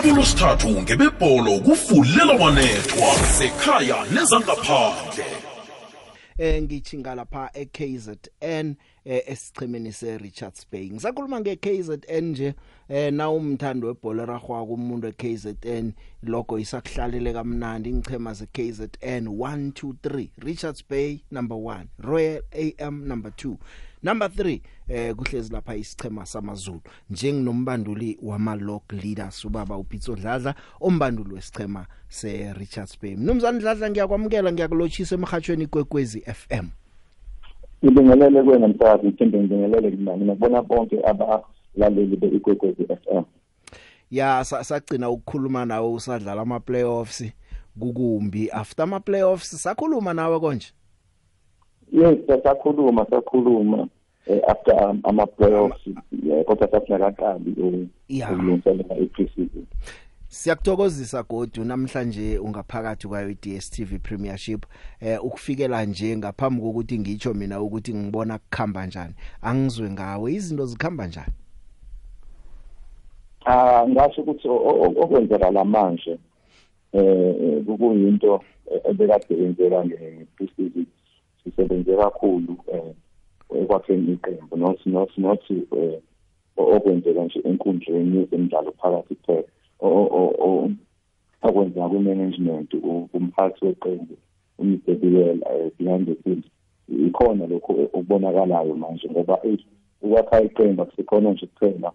abolosithathu ngebebholo kufulela wanethwa sekhaya nezangaphandle eh ngichinga lapha eKZN eh esichimeni seRichards Bay. Ngisakhuluma ngeKZN nje eh na umthando webhola ragwa kumuntu eKZN logo isakuhlalele kamnandi. Ngichema zeKZN 1 2 3 Richards Bay number 1 Royal AM number 2 number 3 eh kuhlezi lapha isichema samaZulu. Njenginombanduli wama log leaders ubaba uPitso Dladla ombanduli wesichema se Richards Bay. Mnumzane Dladla ngiyakwamukela ngiyakulochisa emhathweni kwekwezi FM ngibingelele kwena msakazi ngithembe ngibingelele mina ngibona bonke abalaleli beikwekwezi FM ya sagcina ukukhuluma nawe usadlala ama playoffs kukumbi. After ama playoffs sakhuluma nawe konje? Yes sakhuluma sakhuluma eh, after um, ama playoffs kodwa sasingakaqali ukulungiselela i-preseason. Siyakuthokozisa godu namhlanje ungaphakathi kwayo iDStv Premiership eh ukufikela nje ngaphambi kokuthi ngitsho mina ukuthi ngibona kukhamba kanjani angizwe ngawe izinto zikhamba njani? Ah ngasho ukuthi okwenzakala manje eh kuyinto ebekade yenzeka ngePCC sisebenze kakhulu eh ekwakheni iqembu. Not not not eh okwenzeka nje enkundleni yezemidlalo phakathi kuphela. Okwenza ku-management umphathi weqembu umsebilela behind the scenes. Ikhona lokho okubonakalayo manje ngoba ukwakha iqembu akusikhona nje kuphela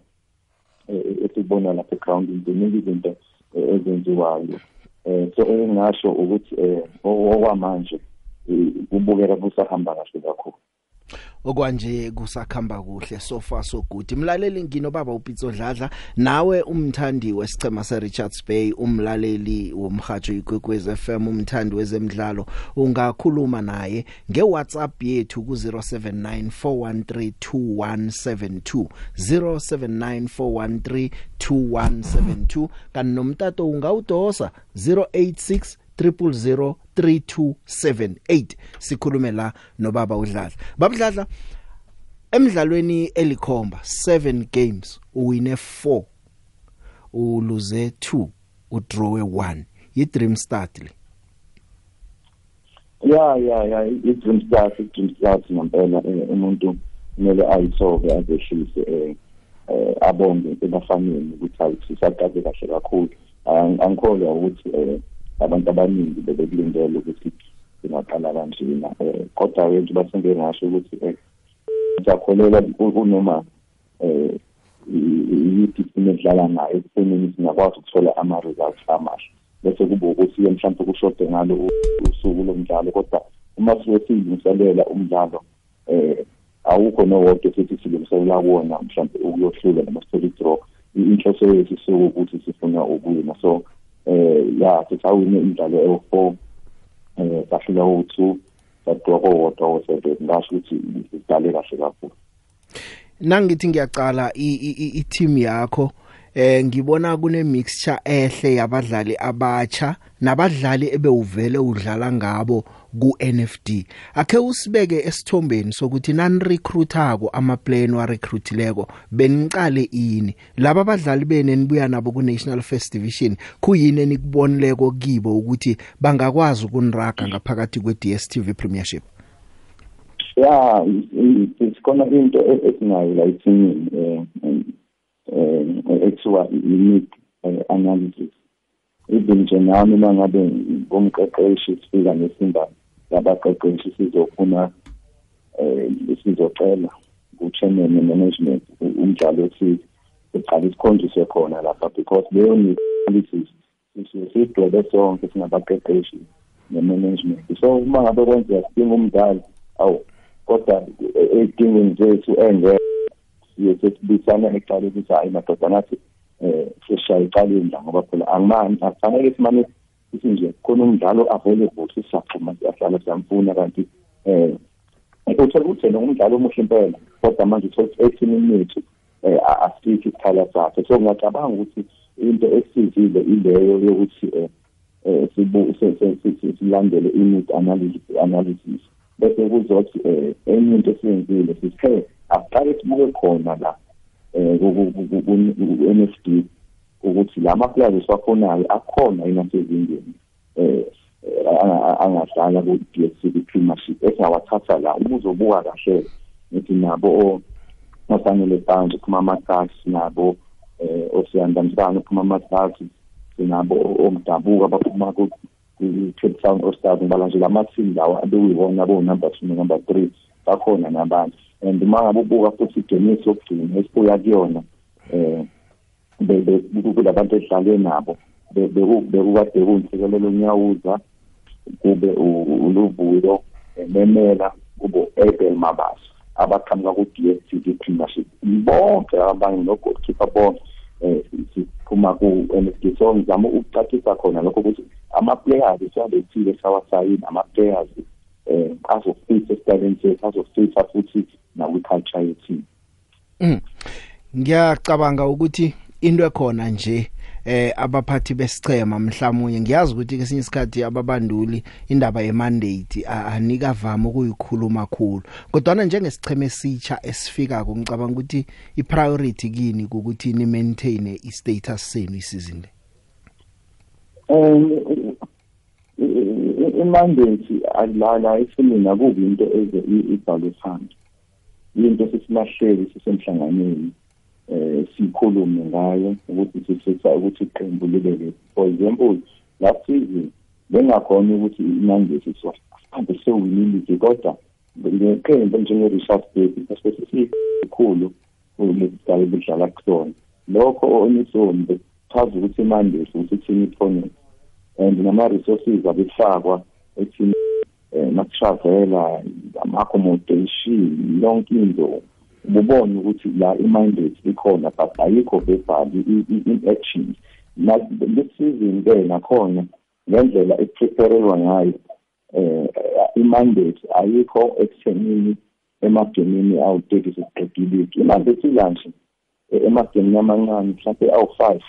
esibona lapha egroundini ziningi izinto ezenziwayo. Um so engingasho ukuthi um okwamanje kubukeka kusahamba kahle kakhulu. Okwanje kusakhamba kuhle so far so good. Imlaleli nginobaba uPitso Dladla nawe umthandi wesichema seRichards Bay umlaleli womhajo igwegwez FM umthandi wezemidlalo ungakhuluma naye ngeWhatsApp yethu ku 0794132172 0794132172 kan nomtato ungawudosa 086 0003278 sikhulume la nobaba udladla. Babudladla emidlalweni elikhomba 7 games uwine 4 uluze 2 udrawe 1 yidream start le. Ya ya ya idream start idream start ngempela umuntu kumele ayisolve azehlise eh abonge ebafanele ukuthi ayisaqale kahle kakhulu. Angikholwa ukuthi eh abantu abaningi bebekulindele ukuthi singaqala kanjena um kodwa-ke nje basenge ngasho ukuthi um ngiyakholela kunoma um iyiphi team edlala nayo ekuthenini singakwazi ukuthola ama-results amahle. Bese kuba ukuthi-ke mhlawumpe kushode ngalo usuku lomdlalo kodwa uma suke siyilungiselela umdlalo um awukho nowodwa futhi silungiselela kuwona mhlawumpe ukuyohlula noma sithole i-draw inhloso yethu sokuthi sifuna ukuwina. So eh ya sisawine imidlalo ewu4 eh sahlula u2 sadwa kowodwa wo7 ngasho ukuthi sidale kahle kakhulu. Nangithi ngiyaqala i team yakho eh ngibona kune mixture ehle yabadlali abatsha nabadlali ebewuvele udlala ngabo ku NFD akhe usibeke esithombeni sokuthi nan recruitako ama plan wa recruitileko benicale ini laba abadlali bene nibuya nabo ku National First Division kuyini enikubonileko kibo ukuthi bangakwazi ukuniraga ngaphakathi kwe DStv Premiership ya sikhona into esinayo la ithini eh ekuthiwa i-need analysis. Even nje nami uma ngabe ngomqeqeshi sifika nesimba labaqeqeshi sizofuna um sizocela ku-chairman ne-management umdlalo othize siqale sikhonjiswe khona lapha because leyo need analysis sisuke siyidwebe sonke singabaqeqeshi ne-management. So uma ngabe kwenzeka sidinga umdlalo awu kodwa ey'dingweni zethu engeke siye sesibisana ekuqaleni ukuthi hayi madoda nathi um sesishaya icaleni la ngoba phela angimani akufanele simane sithi nje khona umdlalo available sisaxhuma siyahlala siyamfuna kanti um uthola ukuthi yena umdlalo omuhle impela kodwa manje uthola ukuthi ethimini yethu um asikho isikhala sakhe. So ngiyacabanga ukuthi into esizile ileyo yokuthi um silandele i-need analysis bese kuzothi um enye into esiyenzile sithe aqale sibuke khona la ku-NFD ukuthi la maplayers esiwafonayo akhona yini asezingeni eh angadlala ku-DStv Premiership esingawathatha la uma uzobuka kahle ngithi nabo ofanele banje phuma ama-Ducks nabo eh osiyandamsana phuma ama-Ducks sinabo omdabuka abaphuma ku-Cape Town All-Stars ngibala nje lama-team lawa abekuyiwona abo-number two no-number three bakhona nabanye and uma ngabe ubuka futhi igame yokugcina esibuya kuyona um kulabantu edlale nabo bekukade kuwumsikelelo unyawuza kube uluvuyo memela kube Abel Mabaso abaqhamuka ku-DStv Premiership. Bonke abanye no-goalkeeper bonke eh siphuma ku NSD so ngizama ukucacisa khona lokho ukuthi ama-players siwabethile sawasayini ama-players eh azofisa esitaleni sethu azofisa futhi nakwi-culture yethu mm. ngiyacabanga ukuthi into ekhona nje eh abaphathi besichema mhlawumnye ngiyazi ukuthi kesinye isikhathi ababanduli indaba yemandate anika vama ukuyikhuluma kakhulu kodwa na njengesicheme esitsha esifika ku ngicabanga ukuthi ipriority kini ukuthi ni maintain istatus senu isizini? Le um imandate alala ifilini akubi into eze ibhalwe phansi. Into sisilahleli sisemhlanganweni eh sikhulume ngayo ukuthi sifisa ukuthi iqembu libe for example last season bengakhona ukuthi imandate sihambe sewinile kodwa ngeqembu njenge-Richard Baby esikhulu kulesisigaba bedlala kusona. Lokho onisoni bechaza ukuthi imandate ukuthi team opponent and nama-resources abefakwa ethini um makushavela ama-accommodation yonke into ubone ukuthi la i-mandate ikhona but ayikho verbal in-actions this season ke nakhona ngendlela epreparelwa ngayo eh i-mandate ayikho ekuthenini emagemini awu-30 sesiqedile i-mandate ilanje emagemini amancane mhlawumbe awu-five.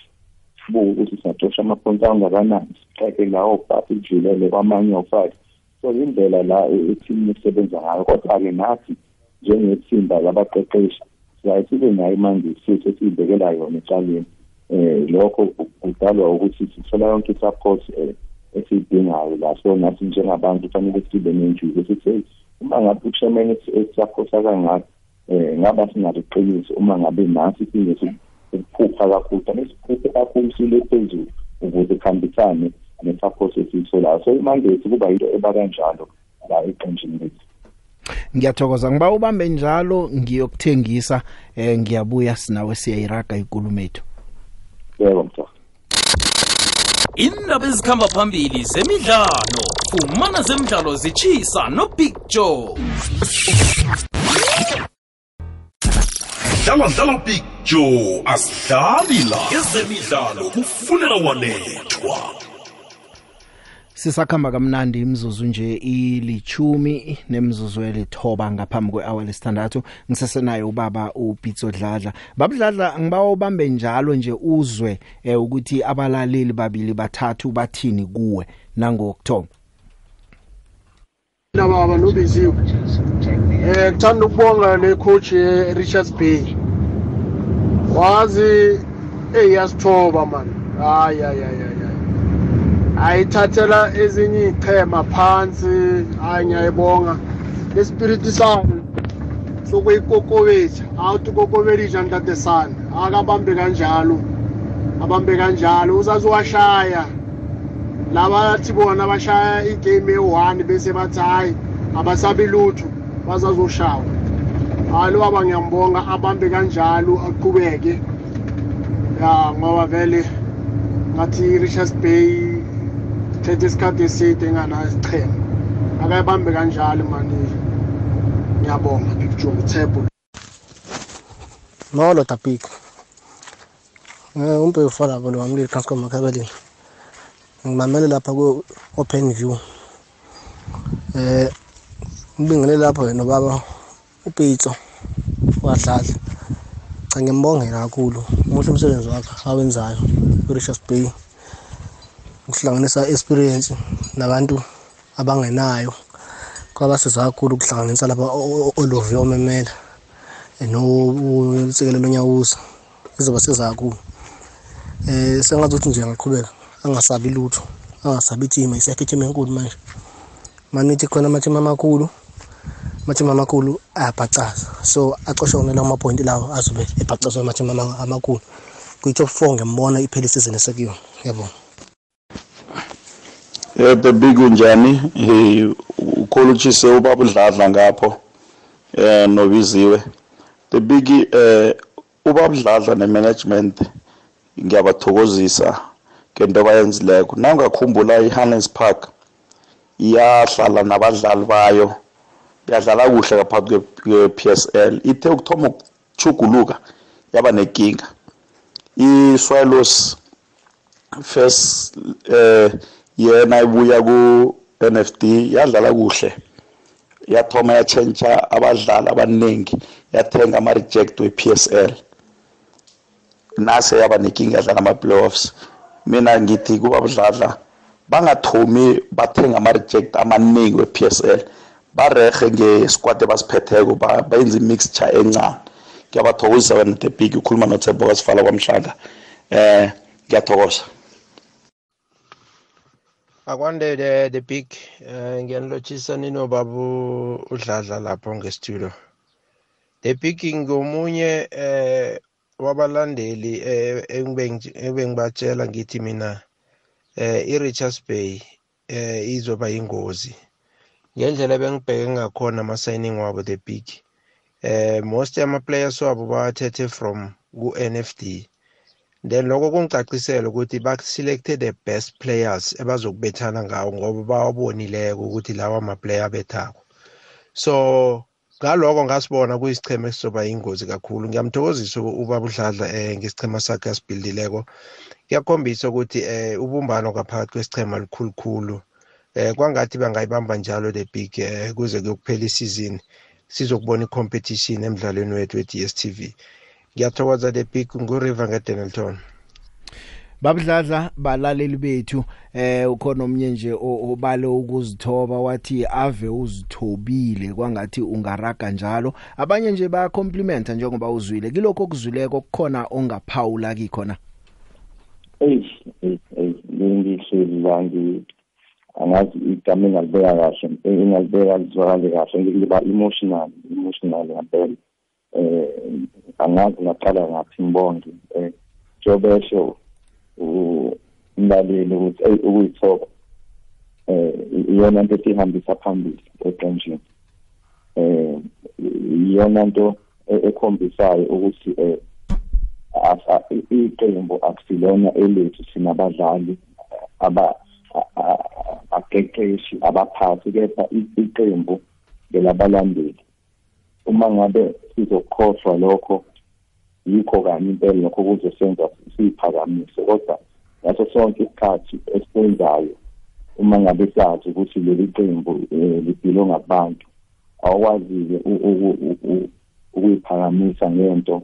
Sibuke ukuthi siyatosha amaphonti angakanani siqeke lawo five ijulele kwamanye awu-five so indlela la i-team isebenza ngayo kodwa-ke nathi njengethimba labaqeqeshi siyaye sibe nayo imanje futhi esiyibekela yona etshaleni eh lokho kudalwa ukuthi sithola yonke i-support esiyidingayo la. So nathi njengabantu kufanele sibe nenjuzo sithi uma ngabe uchairman esiyaphosa kangaka eh ngaba sinaliqiniso uma ngabe nasi sinesiphupha kakhulu kanti siphuphe kakhulu sile phezulu ukuze kuhambisane ne-support esiyitholayo. So imanje kuba yinto eba kanjalo la eqenjini lethu. Ngiyathokoza. Ngiba ubambe njalo ngiyokuthengisa eh ngiyabuya sinawe siyayiraga ikulumo ethu yebo mthola indaba ezikhamba phambili zemidlalo fumana zemidlalo zichisa no Big Joe. Dlala dlala Big Joe asidlali la ezemidlalo kufunela wanethwa. Sisakhamba kamnandi imzuzu nje ilichumi nemzuzu elithoba ngaphambi kwehour lesithandathu. Ngisesenayo ubaba uPitso Dladla. Babudladla ngibawa ubambe njalo nje uzwe eh, ukuthi abalaleli babili bathathu bathini kuwe nangokuthoba nababa nobiziwe eh ngithanda ukubonga le coach Richards Bay. Wazi eyasithoba man. Hayi hayi hayi ayithathela ezinye ichema phansi. Hayi ngiyayibonga. Lespiriti sami sokuyikokobetha awuthi kokobelisha ntate sani akabambe kanjalo. Abambe kanjalo. Uzaziwashaya. Labathi bona bashaya igame eyi-one bese bathi hhayi abasabi lutho. Bazazoshawa hayi lo baba ngiyambonga abambe kanjalo aqhubeke. Ya ngoba vele ngathi i-richards bay thethe isikhathi eside enganayo isichema akayibambe kanjalo mani. Ngiyabonga joe uthebo molo tapiko. Eh umpe ufala bolo wamli transcom makabelini ngimamele lapha ku open view. Eh ngibingele lapho no baba upitso wadlala cha ngimbongela kakhulu umuhle umsebenzi wakhe awenzayo ku-Richards Bay. Ukuhlanganisa experience nabantu abangenayo kwabasiza kakhulu ukuhlanganisa lapha olovi omemela nosekelo lonyawuza izobasiza kakhulu. Eh sengazuthi nje angaqhubeka angasabi lutho angasabi ithima isekho ithima enkulu manje. Manithi khona amathima amakhulu amathima amakhulu ayabhacaza. So acoshe wona lawo mapointi lawo azobe ebhacazwa amathima amakhulu kwi-top four ngiyambona iphela isizini esekuyona yabona Eh the big unjani? Eh ukholutshise ubaba udladla ngapho. Eh nobiziwe. The big eh ubaba udladla nemanagement ngiyabathokozisa ngento bayenzileko nawungakhumbula iHannes Park iyahlala nabadlali bayo. Yadlala kuhle ngaphambi kwe-PSL ithe ukuthoma ukuchuguluka yaba nenkinga i-Swallows first eh yena ibuya ku-NFD yadlala kuhle. Yathoma yatshentsha abadlali abaningi yathenga ama-reject we-PSL nase yaba nenkinga yadlala ama-playoffs. Mina ngithi kuba budladla bangathomi bathenga ama-reject amaningi we-PSL barehe ngesquad ebasiphetheko benza i-mixture encane. Ngiyabathokozisa wena the big ukhuluma nothembo kasifala kwamhlanga. Eh ngiyathokoza. Akwande the, big uh, ngiyanilotshisa ninobabu udladla lapho ngestudio? The big ngomunye eh wabalandeli eh engibengibatshela ngithi mina eh i-Richards Bay eh izoba ingozi ngendlela ebengibheke ngakhona ama-signing wabo the big eh most ama-players wabo bawathethe from ku-NFD then lokho kungicacisela ukuthi ba-selected the best players ebazokubethana ngawo ngoba bawabonileko ukuthi lawa ma-player abethako. So ngaloko ngasibona kuyisicheme esizoba yingozi kakhulu. Ngiyamthokozisa ubaba udladla um ngesichema sakhe asibhildileko kuyakhombisa ukuthi um ubumbano ngaphakathi kwesichema likhulukhulu um kwangathi bangayibamba njalo the big um kuze kuyokuphela isizini sizokubona i-competition emdlalweni wethu we-DStv ngiyathokoza the big nguriver ngedenelton babudladla balaleli bethu eh ukhona omnye nje obale ukuzithoba wathi ave uzithobile kwangathi ungaraga njalo. Abanye nje baya compliment njengoba uzwile. Kilokho okuzwileko kukhona ongaphawula kikhona? Hey hey ngihleli la ngi angazi igama engalibeka kahle engalibeka lizwakale kahle ngiba emotional emotional ngempela eh angazi ngaqala ngathi ngibonge eh jobesho umlaleli ukuthi ey ukuyithoba eh iyona nto esihambisa phambili eqenjini. Eh iyona nto ekhombisayo ukuthi eh iqembu akusilona elethu sinabadlali aba aqeqeshi abaphathi kepha iqembu ngelabalandeli. Uma ngabe sizokhohlwa lokho yikho kanye impela lokho kuzosenza siyiphakamise kodwa ngaso sonke isikhathi esikwenzayo uma ngabe sazi ukuthi leli qembu libhilonga kubantu awukwazi-ke ukuyiphakamisa ngento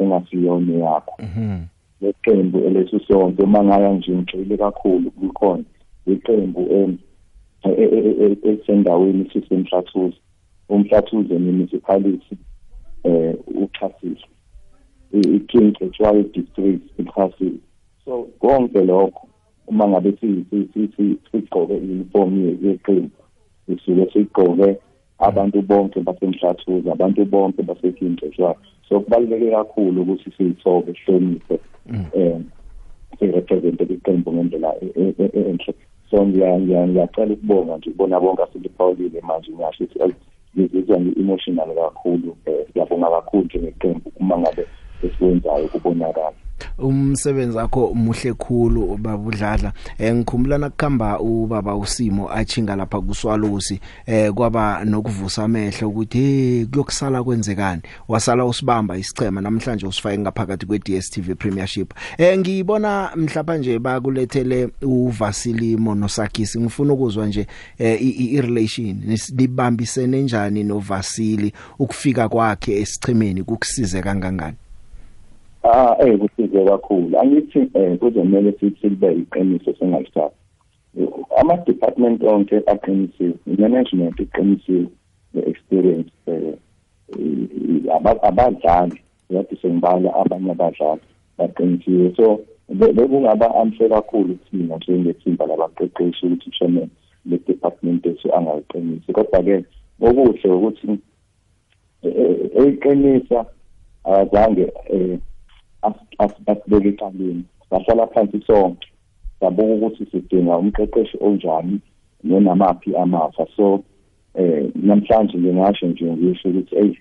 engasiyona yakho. Leqembu elesu sonke uma ngaya nje ngixile kakhulu kukhona. Iqembu elisendaweni sisemhlathuze umhlathuze municipality eh uchasile i-King Churchill district ichasile so konke lokho uma ngabe sigqoke i-uniform yeqembu sisuke sigqoke abantu bonke basemhlathuze abantu bonke base-King Churchill so kubaluleke kakhulu ukuthi siyithobe sihloniphe um sirepresente iqembu ngendlela enhle. So ngiyacela ukubonga nje ukubona bonke asiliphawulile manje ngisho ukuthi ngizizwa ngi-emotional kakhulu um ngiyabonga kakhulu njengeqembu uma ngabe esiwenzayo kubonakala umsebenzi wakho muhle khulu babudladla eh ngikhumbula nakukhamba ubaba usimo achinga lapha kuswalusi. Eh kwaba nokuvusa amehlo ukuthi hey kuyokusala kwenzekani? Wasala usibamba isichema namhlanje usifake ngaphakathi kwe DStv Premiership. Eh ngiyibona mhlapa nje bakulethele uVasili Monosakis ngifuna ukuzwa nje eh i relation nibambisene njani noVasili ukufika kwakhe esichemeni kukusize kangangani? Ah eh kusize kakhulu. Angithi eh kuzomela sithi libe iqiniso sengayisaba ama department onke aqinisiwe management iqinisiwe experience eh abadlali yathi sengibala abanye abadlali baqinisiwe. So bekungaba unfair kakhulu kuthina njengethimba labaqeqeshi ukuthi chairman le-department ethu angayiqinisi. Kodwa-ke okuhle ukuthi eyiqinisa azange um asibeke ecaleni sahlala phansi sonke. Sabuka ukuthi sidinga umqeqeshi onjani nonamaphi amafa. So eh namhlanje ngingasho nje ngisho ukuthi hey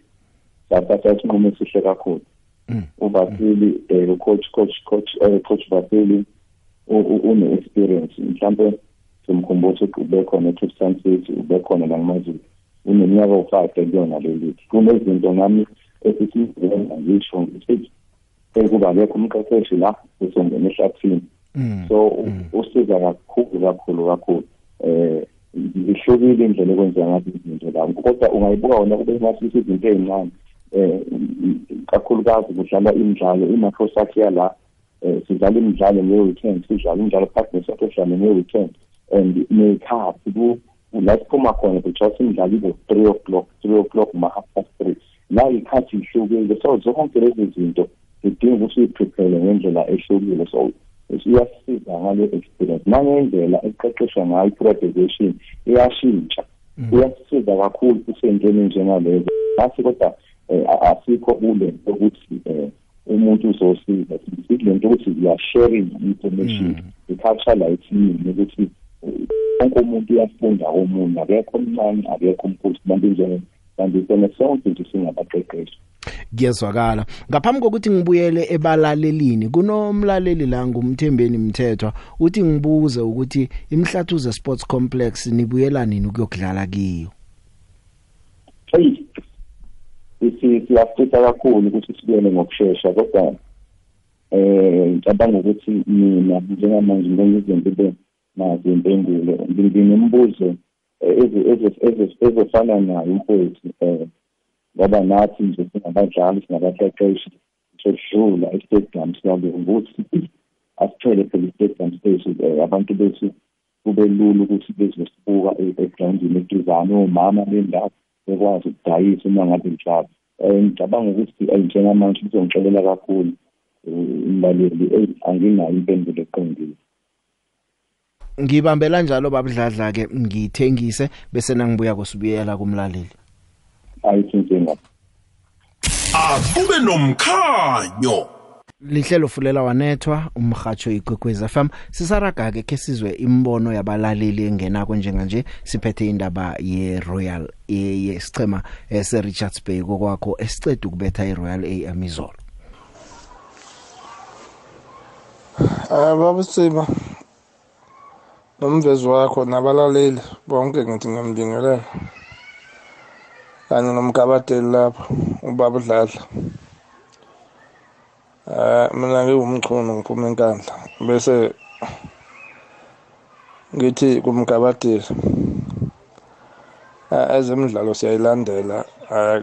sathatha isinqumo esihle kakhulu. Mm. uBasili eh coach coach coach eh coach Basili une experience. Mhlawumbe simkhumbuzo ukuthi ube khona eCape Town City ube khona la ngimazulu uneminyaka u5 ekuyona leli. Kunezinto ngami esisizenza ngisho ngithi sekuba lekho umqeqeshi la usongena ehlathini. Mm. so mm. usiza kakhulu kakhulu kakhulu. Eh zihlukile indlela ekwenzeka ngazo izinto la. Kodwa ungayibuka wona kube ngathi izinto ezincane eh kakhulukazi kudlala imidlalo i-microsoft yala eh sidlala imidlalo nge-weekend sidlala imidlalo phakathi nesonto sidlala nge-weekend and nekhathi la siphuma khona because imidlalo ibo three o'clock three o'clock ma-half past three. La ikhathi ihlukile so zonke lezi zinto sidinga ukuthi uyiprepare ngendlela ehlukile. So iyasiza ngale experience. Nangendlela eqeqeshwa ngayo i-preparation iyashintsha. Iyasisiza kakhulu kusentweni njengalezo. Basi kodwa asikho kule ukuthi umuntu uzosiza. Sithi lento ukuthi we are sharing information i-culture la ethini ukuthi wonke umuntu uyafunda komunye. Akekho omncane akekho omkhulu. Bantu nje kanti sona sonke nje singabaqeqeshi. Kuyezwakala ngaphambi kokuthi ngibuyele ebalalelini kunomlaleli la ngumthembeni mthethwa uthi ngibuze ukuthi imhlathuze sports complex nibuyela nini ukuyokudlala kiyo? Hey siyafisa kakhulu ukuthi sibuyele ngokusheshsha kodwa eh ngicabanga ukuthi mina njengamanje ngizobe nazo impendulo nginembuzo ezofana nayo mfowethu um ngoba nathi nje singabadlali singabaqeqeshi sodlula e-stadium siyabonga ukuthi asithele phela i-stadium station abantu bethu kube lula ukuthi bezosibuka egrawundini eduzane omama bendawo bekwazi ukudayisa uma ngabe njalo um ngicabanga ukuthi njengamanje kuzongixelela kakhulu umlaleli eyi anginayo impendulo eqondile. Ngibambela njalo babudladla ke ngithengise bese nangibuya kusibuyela kumlaleli. Ayithinkinga. Akube nomkhanyo. Lihlelo fulela wanethwa umhatsho igwegweza FM sisaraga ke kesizwe imbono yabalaleli engena njenga nje siphethe indaba ye Royal yesichema ese Richards Bay kokwakho esicede ukubetha i Royal AM izolo. Ah baba Siba nomvezi wakho nabalaleli bonke ngithi ngiyambingelela kanye nomgabadeli lapho ubaba udladla eh mina ngiwumchunu ngiphuma enkandla bese ngithi kumgabadeli ezemidlalo siyayilandela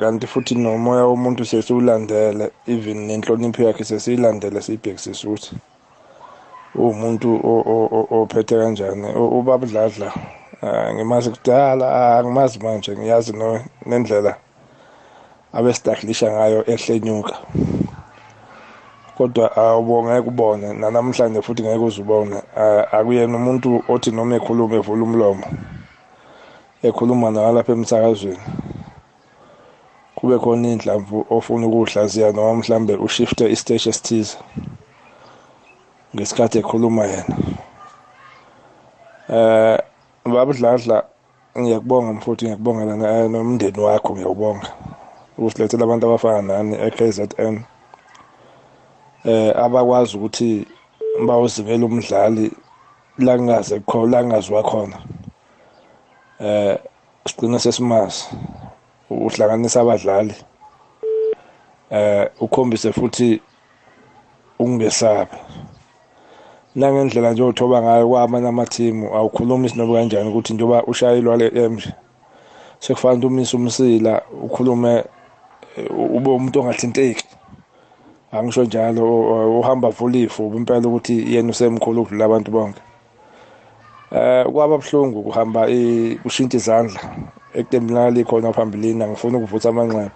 kanti futhi nomoya womuntu sesiwulandele even nenhlonipho yakhe sesiyilandele siyibhekisisa ukuthi umuntu ophethe kanjani ubaba dladla ngimazi kudala angimazi manje ngiyazi nendlela abestaklisha ngayo ehlenyuka. Kodwa awubonga ekubone nanamhlanje futhi ngeke uzubone akuyena umuntu othi noma ekhuluma evula umlomo ekhuluma nalapha emsakazweni kube khona indlamvu ofuna ukuhlaziya noma mhlambe ushifte istage esithize ngesikhathi ekhuluma yena. eh babudladla ngiyakubonga mfuthi ngiyakubongela nomndeni wakho ngiyawubonga usilethela abantu abafana nani e-KZN eh abakwazi ukuthi bawuzimela umdlali la kungaze khona la kungaziwa khona. Eh sigcina sesimazi uhlanganisa abadlali. Eh ukhombise futhi ukungesabi. Nangendlela nje othoba ngayo kwamanye amathimu awukhulumi isinobe kanjani ukuthi njengoba ushayelwa le emje sekufanele umise umsila ukhulume ube umuntu ongathinteki. Angisho njalo uhamba vulifu impela ukuthi yena usemkhulu ukudlula abantu bonke. Eh kwaba buhlungu kuhamba ushintsha izandla ekutembelali khona phambilini angifuni ukuvutha amanxeba.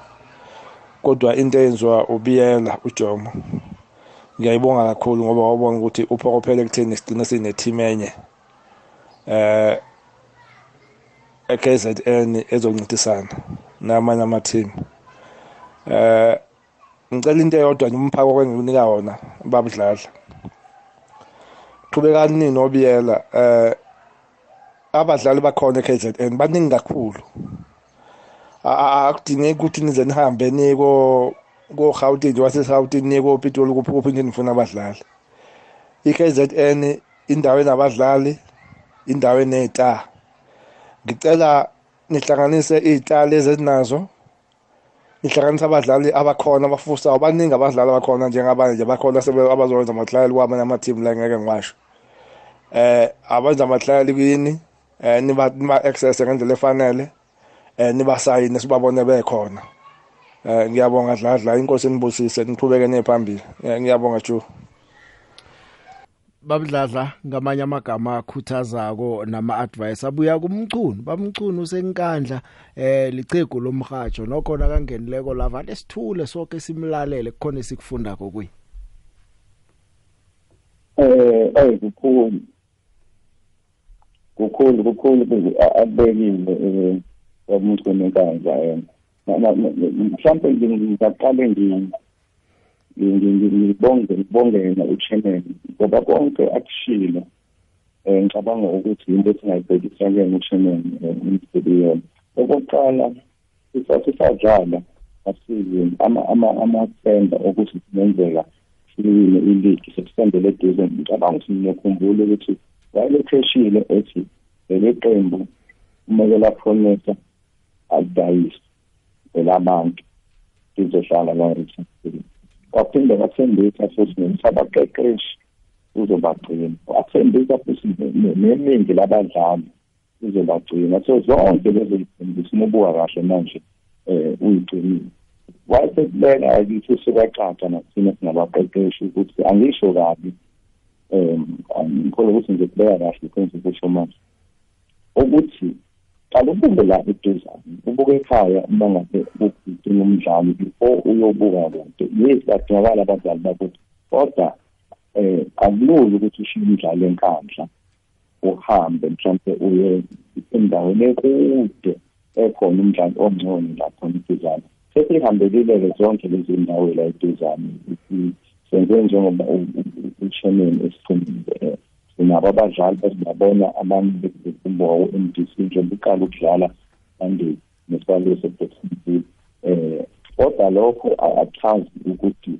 Kodwa into eyenziwa ubiyela uJomo. Ngiyayibonga kakhulu ngoba wabona ukuthi uphokophele ekutheni sigcine sineteam enye eh e-KZN ezoncintisana namanye ama-team. Eh ngicela into eyodwa nje umphako kwenginika wona babudladla qhubekani nini obiyela eh abadlali bakhona e-KZN baningi kakhulu. Akudingeki ukuthi nize nihambe niko ko-Gauteng wase-Gauteng niye ko-Pitoli kuphi kuphi nje nifuna abadlali? i-KZN indawo enabadlali indawo eney'tar ngicela nihlanganise iy'tar lezi ezinazo ihlanganisa abadlali abakhona abafusayo baningi abadlali abakhona njengabanye nje bakhona abazowenza amahlali kwamanye ama-team la ngeke ngiwasho. Eh abenza amahlali kini eh niba niba access ngendlela efanele eh nibasayine sibabone bekhona. Eh ngiyabonga dladla inkosi nibusise niqhubeke nephambili. Ngiyabonga Joe babudladla ngamanye amagama akhuthazako nama advice abuya kumchunu bamchunu senkandla eh licego lomhajo nokhona kangenileko lava lesithule sonke simlalele kukhona sikufunda kokuyi eh ay kukhulu. Kukhulu kukhulu abekile umchunu enkandla yena. Mhlawumbe ngingaqale ngibonge ngibonge yena uchairman ngoba konke akushilo. Um ngicabanga ukuthi into esingayibhekisa kuyena uchairman umsebiyona okokuqala sisadlala asize amathemba ukuthi kungenzeka siwine iligi sekusendele eduze. Ngicabanga ukuthi ngiyakhumbula ukuthi wayelekheshile ethi leli qembu umeke laphonesa alidayise elabantu lizohlala la e-Richardson waphinde wathembisa futhi nesabaqeqeshi uzobagcina. Wathembisa futhi neningi labadlali uzobagcina. So zonke lezo zithembisa uma ubuka kahle manje um uyigcinile. Wayesekubeka kithi sikacaca nathina singabaqeqeshi ukuthi angisho kabi um ngikholwa ukuthi nje kubeka kahle kwenza ukusho manje. Ukuthi qala ubuke la eduzane ubuke ekhaya uma ngabe udinga umdlali before uyobuka kude yes badingakala abadlali bakude kodwa um akulula ukuthi ushiye umdlalo enkandla uhambe mhlawumbe uye endaweni ekude ekhona umdlali ongcono lakhona eduzane sesihambelile-ke zonke lezi ndawo la eduzane senze njengoba uchairman esiqinile sinabo abadlali esingabona abanye bekumbuka ku-MDC njengoba uqala ukudlala manje nesibalo se-Boxing eh kodwa lokho akuchazi ukuthi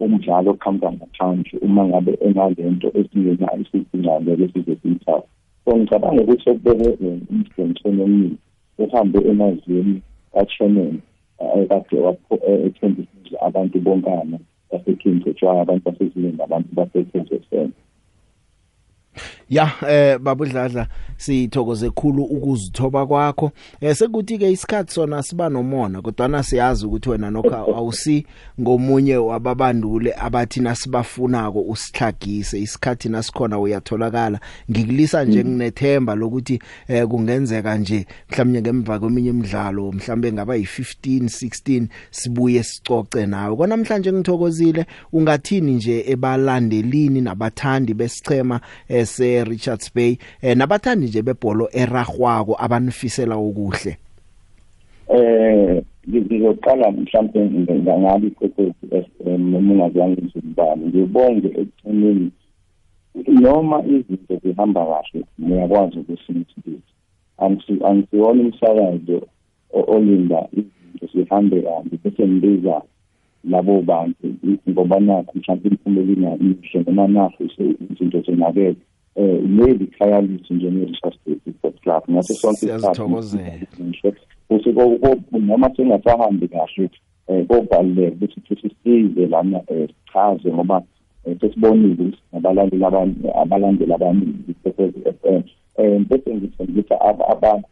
umdlalo oqhamuka ngaphandle uma ngabe enalento esingenayo isidingayo lesize siyithatha so ngicabanga ukuthi okubeke umsebenzini omningi uhambe emazweni ka-chairman kade ethembisile abantu bonkana basekhindletshwayo abantu basezilindi abantu base-KZN Ya eh babudladla sithokoze khulu ukuzithoba kwakho. Eh sekuthi ke isikhathi sona siba nomona kodwa na siyazi ukuthi wena nokho awusi ngomunye wababandule abathi nasibafunako usihlagise isikhathi nasikhona uyatholakala. Ngikulisa nje nginethemba lokuthi eh kungenzeka nje mhlawumnye ngemva kweminye imidlalo mhlawumbe ngaba yi15 16 sibuye sicoce nawe. Kona namhlanje ngithokozile ungathini nje ebalandelini nabathandi besichema eh se Richards Bay eh nabathandi nje bebholo eragwako abanifisela okuhle. Eh ngizoqala mhlawumbe ngabi ikwekwezi FM noma ungazange ngizibani ngibonge ekugcineni noma izinto zihamba kahle ngiyakwazi ukusinthisa angisiwona umsakazo olinda izinto zihambe kahle bese ngibiza labo bantu ngoba nakho mhlawumbe imiphumela ingayihle noma nakho izinto zinakele eh maybe khaya lithi nje ne-Richard State Football Club ngaso sonke isikhathi futhi noma singasahambi kahle eh kobaluleke ukuthi futhi size lana sichaze ngoba sesibonile ukuthi abalandeli abalandeli abaningi FM eh bese ngithembisa abantu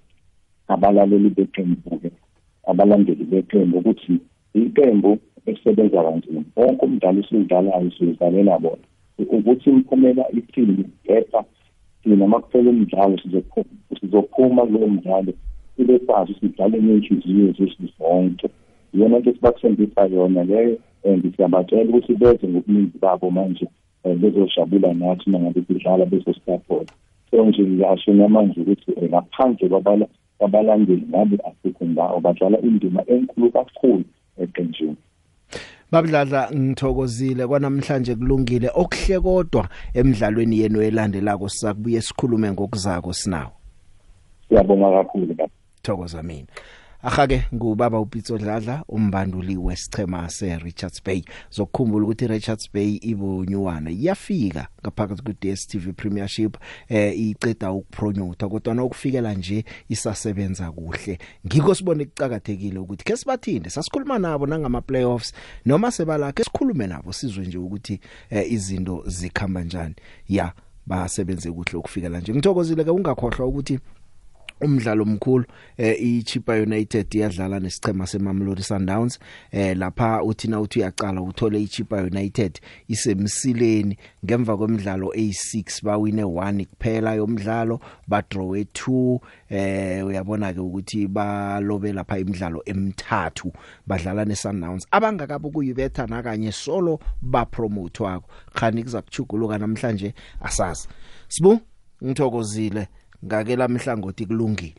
abalaleli beqembu-ke abalandeli beqembu ukuthi iqembu esebenza kanzima. Wonke umdlalo esiwudlalayo siwudlalela bona. Ukuthi imiphumela ithini kepha thina makuphela umdlalo sizophuma kulowo mdlalo sibe sazi sidlale ngey'nhliziyo zethu zonke. Iyona nto esibathembisa yona leyo and siyabatshela ukuthi beze ngobuningi babo manje um bezojabula nathi mangabe sidlala bezosupporta. So nje ngiyasho namanje ukuthi ngaphandle kwabalandeli ngabe asikho ndawo badlala indima enkulu kakhulu eqenjini. Babudladla ngithokozile. Kwanamhlanje kulungile. Okuhle kodwa emidlalweni yenu elandelako sizakubuye sikhulume ngokuzako sinawo. Siyabonga kakhulu baba. Thokoza mina. Ahake ngubaba uPitso Dladla umbanduli wesichema seRichards Bay. Zokukhumbula ukuthi Richards Bay ibunyuwana iyafika ngaphakathi ku DStv Premiership eh iceda ukupromote kodwa nokufikela nje isasebenza kuhle. Ngiko sibone kucakathekile ukuthi ke sibathinde sasikhuluma nabo nangama playoffs noma sebala ke sikhulume nabo sizwe nje ukuthi eh, izinto zikhamba kanjani ya basebenze kuhle ukufikela nje. Ngithokozile ke ungakhohlwa ukuthi umdlalo omkhulu eh iChipa United iyadlala nesichema seMamelodi Sundowns. Eh lapha uthina uthi uyaqala uthole iChipa United isemsileni. Ngemva kwemidlalo A6 bawine 1 kuphela yomdlalo ba draw 2 eh uyabona ke ukuthi balobe lapha imidlalo emithathu badlala neSundowns. Abangakabe kuyibetha nakanye solo ba promote wako khani kuzakuchuguluka namhlanje asazi. Sibu ngithokozile. Ngake lamhlangothi kulungile.